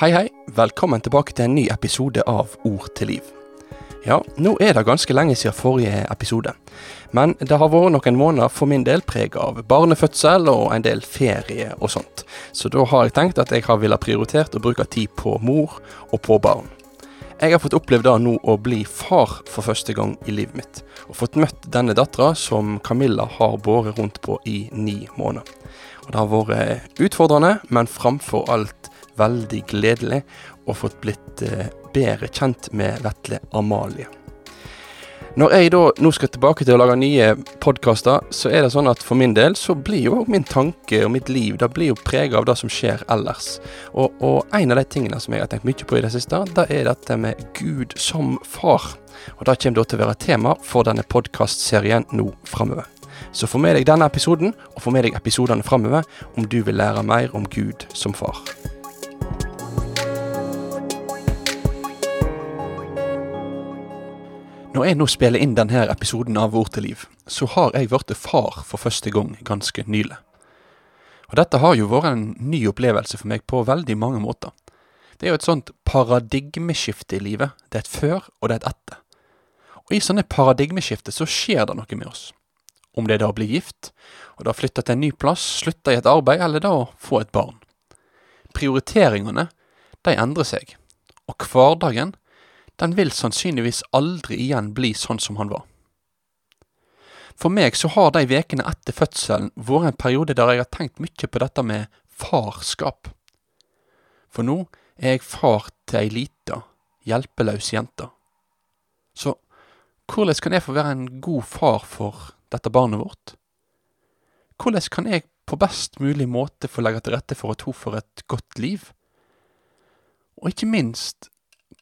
Hei, hei. Velkommen tilbake til en ny episode av Ord til liv. Ja, nå er det ganske lenge siden forrige episode. Men det har vært noen måneder for min del preg av barnefødsel og en del ferie og sånt. Så da har jeg tenkt at jeg har villet prioritert å bruke tid på mor og på barn. Jeg har fått opplevd da nå å bli far for første gang i livet mitt. Og fått møtt denne dattera som Camilla har båret rundt på i ni måneder. Og det har vært utfordrende, men framfor alt veldig gledelig og fått blitt eh, bedre kjent med Vetle Amalie. Når jeg da nå skal tilbake til å lage nye podkaster, så er det sånn at for min del så blir jo min tanke og mitt liv det blir jo prega av det som skjer ellers. Og, og, en av de tingene som jeg har tenkt mye på i det siste, det er dette med Gud som far. Og det kommer da til å være tema for denne podkastserien nå framover. Så få med deg denne episoden, og få med deg episodene framover om du vil lære mer om Gud som far. Når jeg nå spiller inn denne episoden av Ord til liv, så har jeg blitt far for første gang ganske nylig. Og dette har jo vært en ny opplevelse for meg på veldig mange måter. Det er jo et sånt paradigmeskifte i livet. Det er et før, og det er et etter. Og i sånne paradigmeskifter så skjer det noe med oss. Om det er da å bli gift, og da flytte til en ny plass, slutte i et arbeid, eller da å få et barn. Prioriteringene, de endrer seg. Og hverdagen, den vil sannsynligvis aldri igjen bli sånn som han var. For meg så har de ukene etter fødselen vært en periode der jeg har tenkt mye på dette med farskap. For nå er jeg far til ei lita, hjelpeløs jente. Så hvordan kan jeg få være en god far for dette barnet vårt? Hvordan kan jeg på best mulig måte få legge til rette for at hun får et godt liv? Og ikke minst,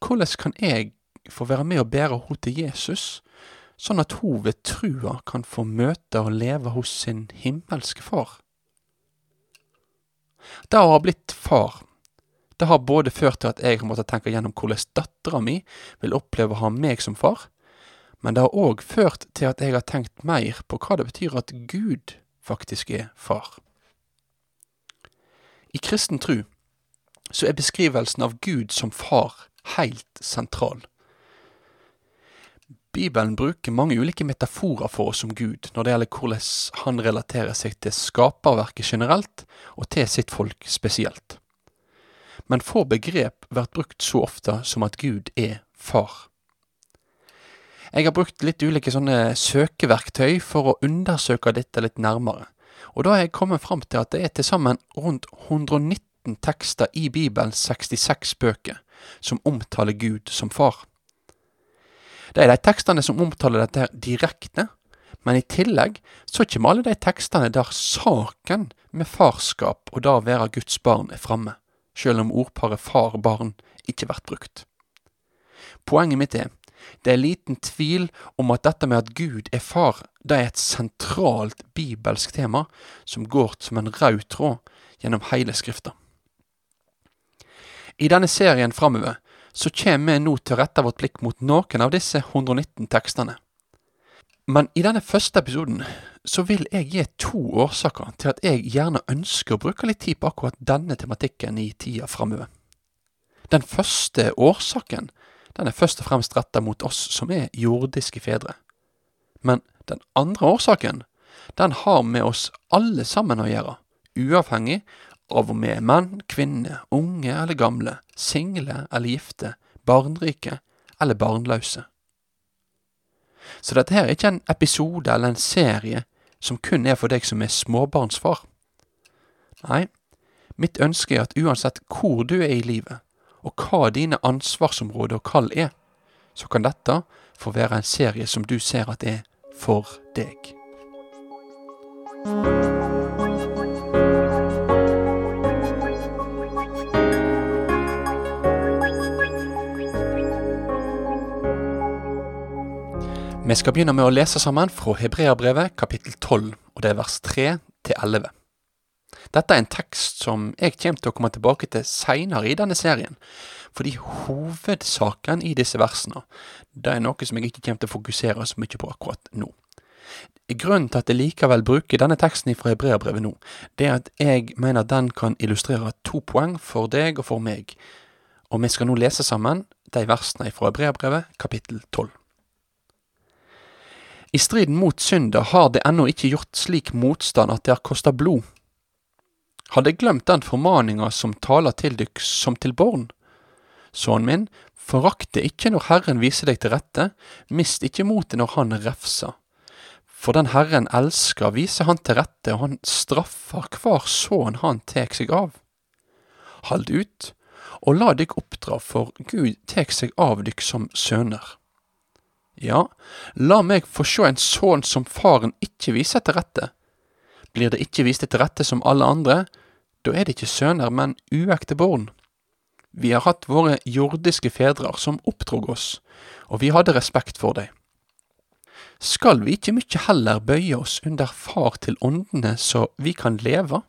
hvordan kan jeg få være med og bære henne til Jesus, sånn at hun ved trua kan få møte og leve hos sin himmelske far? Det å ha blitt far, det har både ført til at jeg har måttet tenke gjennom hvordan dattera mi vil oppleve å ha meg som far, men det har òg ført til at jeg har tenkt mer på hva det betyr at Gud faktisk er far. I kristen tru så er beskrivelsen av Gud som far helt sentral. Bibelen bruker mange ulike metaforer for oss om Gud når det gjelder hvordan han relaterer seg til skaperverket generelt, og til sitt folk spesielt. Men få begrep blir brukt så ofte som at Gud er far. Jeg har brukt litt ulike sånne søkeverktøy for å undersøke dette litt nærmere, og da har jeg kommet fram til at det er til sammen rundt 119 tekster i Bibelens 66 bøker som omtaler Gud som far. Det er de tekstene som omtaler dette direkte, men i tillegg så kommer alle de tekstene der saken med farskap og det å være Guds barn er framme, selv om ordparet far-barn ikke blir brukt. Poenget mitt er det er liten tvil om at dette med at Gud er far, det er et sentralt bibelsk tema som går som en rød tråd gjennom hele Skrifta. I denne serien framover så kommer vi nå til å rette vårt blikk mot noen av disse 119 tekstene. Men i denne første episoden så vil jeg gi to årsaker til at jeg gjerne ønsker å bruke litt tid på akkurat denne tematikken i tida framover. Den første årsaken den er først og fremst retta mot oss som er jordiske fedre. Men den andre årsaken, den har med oss alle sammen å gjøre, uavhengig av vi er menn, kvinner, unge eller gamle, single eller gifte, barnrike eller barnløse. Så dette her er ikke en episode eller en serie som kun er for deg som er småbarnsfar. Nei, mitt ønske er at uansett hvor du er i livet, og hva dine ansvarsområder og kall er, så kan dette få være en serie som du ser at er for deg. Vi skal begynne med å lese sammen fra Hebreabrevet kapittel 12, og det er vers 3 til 11. Dette er en tekst som jeg kommer til å komme tilbake til seinere i denne serien, fordi hovedsaken i disse versene det er noe som jeg ikke kommer til å fokusere så mye på akkurat nå. Grunnen til at jeg likevel bruker denne teksten fra Hebreabrevet nå, det er at jeg mener den kan illustrere to poeng for deg og for meg Og vi skal nå lese sammen de versene fra Hebreabrevet, kapittel 12. I striden mot synda har det ennå ikke gjort slik motstand at det har kosta blod. Har de glemt den formaninga som taler til dykk som til barn? Sønnen min, forakt det ikke når Herren viser deg til rette, mist ikke motet når Han refser. For den Herren elsker, viser Han til rette, og Han straffer hver sønn Han tek seg av. Hald ut, og la dykk oppdra, for Gud tek seg av dykk som sønner. Ja, la meg få sjå en sønn som faren ikke viser til rette. Blir det ikke vist til rette som alle andre, da er det ikke sønner, men uekte barn. Vi har hatt våre jordiske fedrer som oppdrog oss, og vi hadde respekt for dem. Skal vi ikke mykje heller bøye oss under far til åndene så vi kan leve?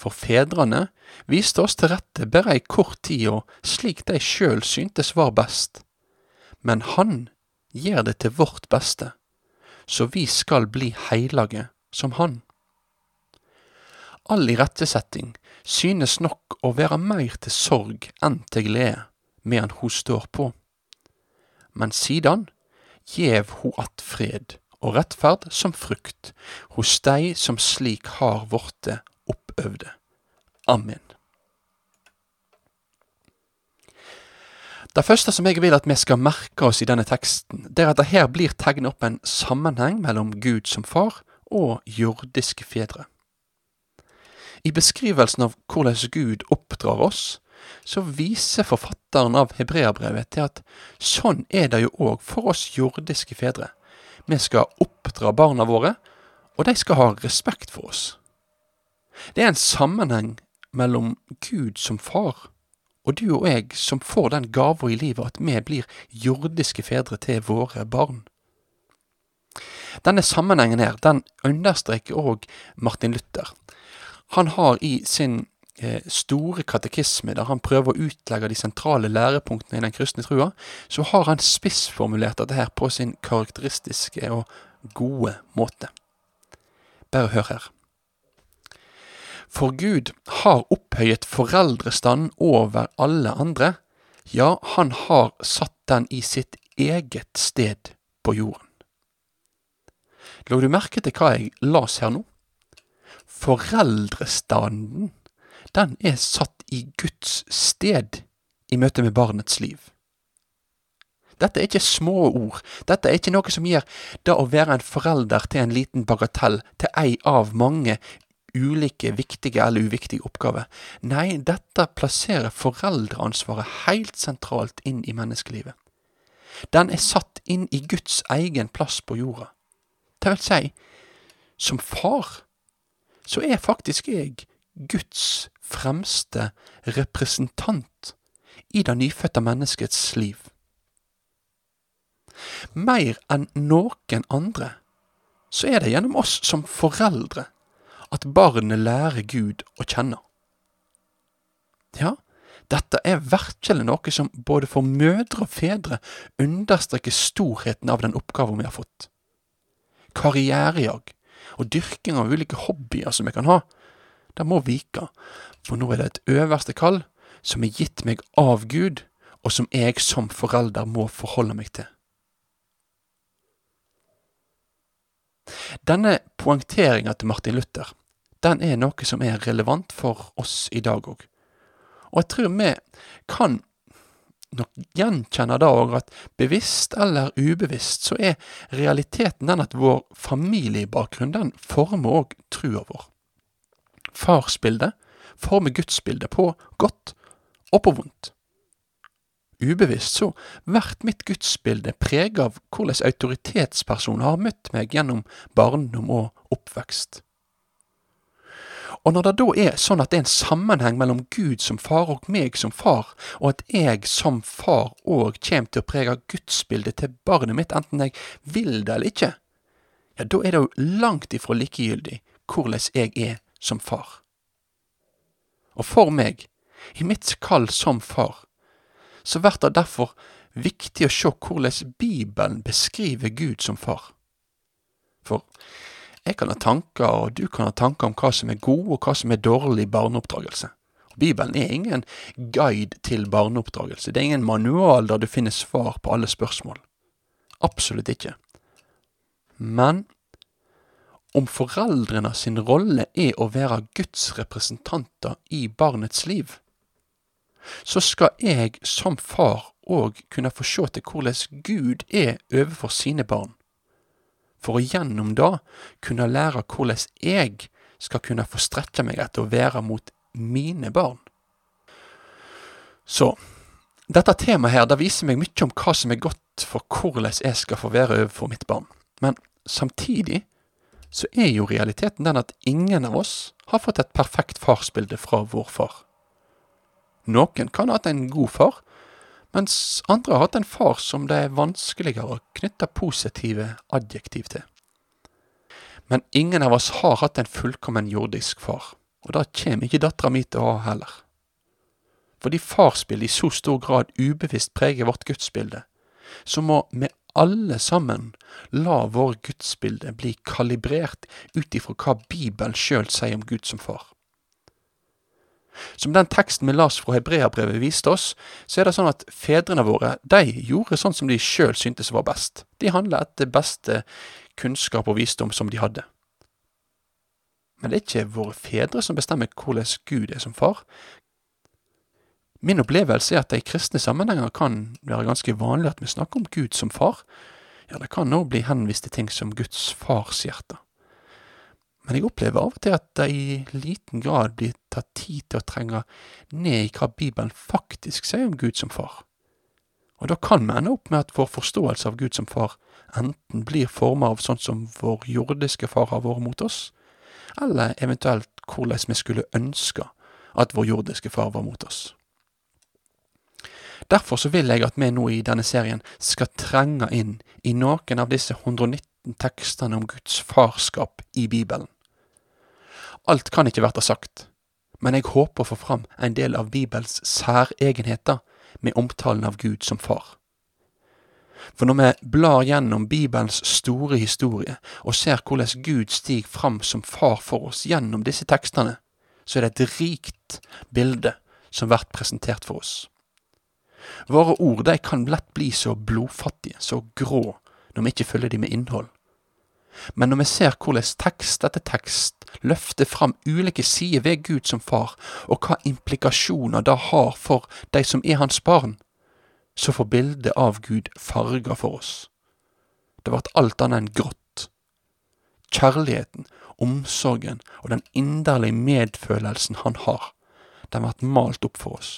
For fedrene viste oss til rette bare ei kort tid og slik de sjøl syntes var best. Men Han gjør det til vårt beste, så vi skal bli heilage som Han. All irettesetting synes nok å være mer til sorg enn til glede medan hun står på. Men sidan gjev ho att fred og rettferd som frukt hos dei som slik har vorte oppøvde. Amen. Det første som jeg vil at vi skal merke oss i denne teksten, det er at det her blir tegnet opp en sammenheng mellom Gud som far og jordiske fedre. I beskrivelsen av hvordan Gud oppdrar oss, så viser forfatteren av Hebreabrevet til at sånn er det jo òg for oss jordiske fedre. Vi skal oppdra barna våre, og de skal ha respekt for oss. Det er en sammenheng mellom Gud som far og du og jeg som får den gava i livet at vi blir jordiske fedre til våre barn. Denne sammenhengen her, den understreker òg Martin Luther. Han har i sin eh, store katekisme, der han prøver å utlegge de sentrale lærepunktene i den kristne trua, så har han spissformulert dette her på sin karakteristiske og gode måte. Bare hør her. For Gud har opphøyet foreldrestanden over alle andre, ja, han har satt den i sitt eget sted på jorden. La du merke til hva jeg las her nå? Foreldrestanden, den er satt i Guds sted i møte med barnets liv. Dette er ikke små ord, dette er ikke noe som gir det å være en forelder til en liten bagatell, til ei av mange ulike viktige eller uviktige oppgaver. Nei, dette plasserer foreldreansvaret helt sentralt inn i menneskelivet. Den er satt inn i Guds egen plass på jorda. Det vil si, som far, så er faktisk jeg Guds fremste representant i det nyfødte menneskets liv. Mer enn noen andre så er det gjennom oss som foreldre at barnet lærer Gud å kjenne. Ja, dette er virkelig noe som både for mødre og fedre understreker storheten av den oppgaven vi har fått. Karrierejag og dyrking av ulike hobbyer som vi kan ha, det må vike, for nå er det et øverste kall som er gitt meg av Gud, og som jeg som forelder må forholde meg til. Denne poengteringa til Martin Luther den er noe som er relevant for oss i dag òg. Og jeg tror vi kan nok gjenkjenne da òg at bevisst eller ubevisst så er realiteten den at vår familiebakgrunn den former òg trua vår. Farsbildet former gudsbildet på godt og på vondt. Ubevisst så blir mitt gudsbilde preget av hvordan autoritetspersoner har møtt meg gjennom barndom og oppvekst. Og når det da er sånn at det er en sammenheng mellom Gud som far og meg som far, og at jeg som far òg kommer til å prege gudsbildet til barnet mitt, enten jeg vil det eller ikke, ja, da er det jo langt ifra likegyldig hvordan jeg er som far. Og for meg, i mitt kall som far, så blir det derfor viktig å se hvordan Bibelen beskriver Gud som far. For jeg kan ha tanker, og du kan ha tanker om hva som er god og hva som er dårlig barneoppdragelse. Bibelen er ingen guide til barneoppdragelse. Det er ingen manual der du finner svar på alle spørsmål. Absolutt ikke. Men om foreldrene sin rolle er å være Guds representanter i barnets liv, så skal jeg som far òg kunne få se til hvordan Gud er overfor sine barn, for å gjennom det kunne lære hvordan jeg skal kunne få strekke meg etter å være mot mine barn. Så dette temaet her, det viser meg mye om hva som er godt for hvordan jeg skal få være overfor mitt barn. Men samtidig så er jo realiteten den at ingen av oss har fått et perfekt farsbilde fra vår far. Noen kan ha hatt en god far, mens andre har hatt en far som det er vanskeligere å knytte positive adjektiv til. Men ingen av oss har hatt en fullkommen jordisk far, og det kommer ikke dattera mi til å ha heller. Fordi farsbildet i så stor grad ubevisst preger vårt gudsbilde, så må vi alle sammen la vår gudsbilde bli kalibrert ut ifra hva Bibelen sjøl sier om Gud som far. Som den teksten vi las fra Hebreabrevet viste oss, så er det sånn at fedrene våre de gjorde sånn som de sjøl syntes var best. De handla etter beste kunnskap og visdom som de hadde. Men det er ikke våre fedre som bestemmer hvordan Gud er som far. Min opplevelse er at det i kristne sammenhenger kan være ganske vanlig at vi snakker om Gud som far. Ja, det kan nå bli henvist til ting som Guds farshjerte. Men jeg opplever av og til at det i liten grad blir tatt tid til å trenge ned i hva Bibelen faktisk sier om Gud som far. Og da kan vi ende opp med at vår forståelse av Gud som far enten blir formet av sånn som vår jordiske far har vært mot oss, eller eventuelt hvordan vi skulle ønske at vår jordiske far var mot oss. Derfor så vil jeg at vi nå i denne serien skal trenge inn i noen av disse 119 tekstene om Guds farskap i Bibelen. Alt kan ikke bli sagt, men jeg håper å få fram en del av Bibels særegenheter med omtalen av Gud som far. For når vi blar gjennom Bibelens store historie og ser hvordan Gud stiger fram som far for oss gjennom disse tekstene, så er det et rikt bilde som blir presentert for oss. Våre ord de kan lett bli så blodfattige, så grå, når vi ikke fyller de med innhold. Men når vi ser hvordan tekst etter tekst løfter fram ulike sider ved Gud som far, og hva implikasjoner det har for de som er hans barn, så får bildet av Gud farger for oss. Det ble alt annet enn grått. Kjærligheten, omsorgen og den inderlige medfølelsen han har, den ble malt opp for oss.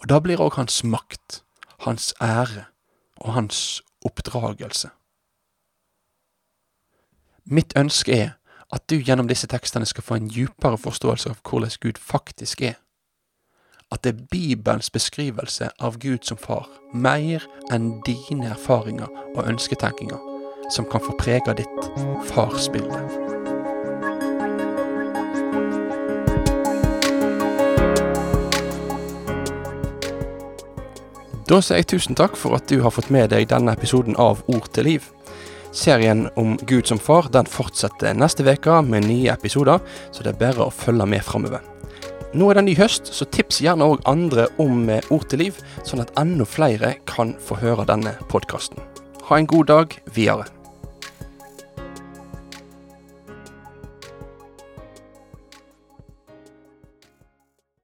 Og da blir òg hans makt, hans ære og hans oppdragelse. Mitt ønske er at du gjennom disse tekstene skal få en djupere forståelse av hvordan Gud faktisk er. At det er Bibelens beskrivelse av Gud som far, mer enn dine erfaringer og ønsketenkinger, som kan få prege ditt farsbilde. Da sier jeg tusen takk for at du har fått med deg denne episoden av Ord til liv. Serien om Gud som far den fortsetter neste uke med nye episoder, så det er bare å følge med framover. Nå er det ny høst, så tips gjerne òg andre om Ord til liv, sånn at enda flere kan få høre denne podkasten. Ha en god dag videre.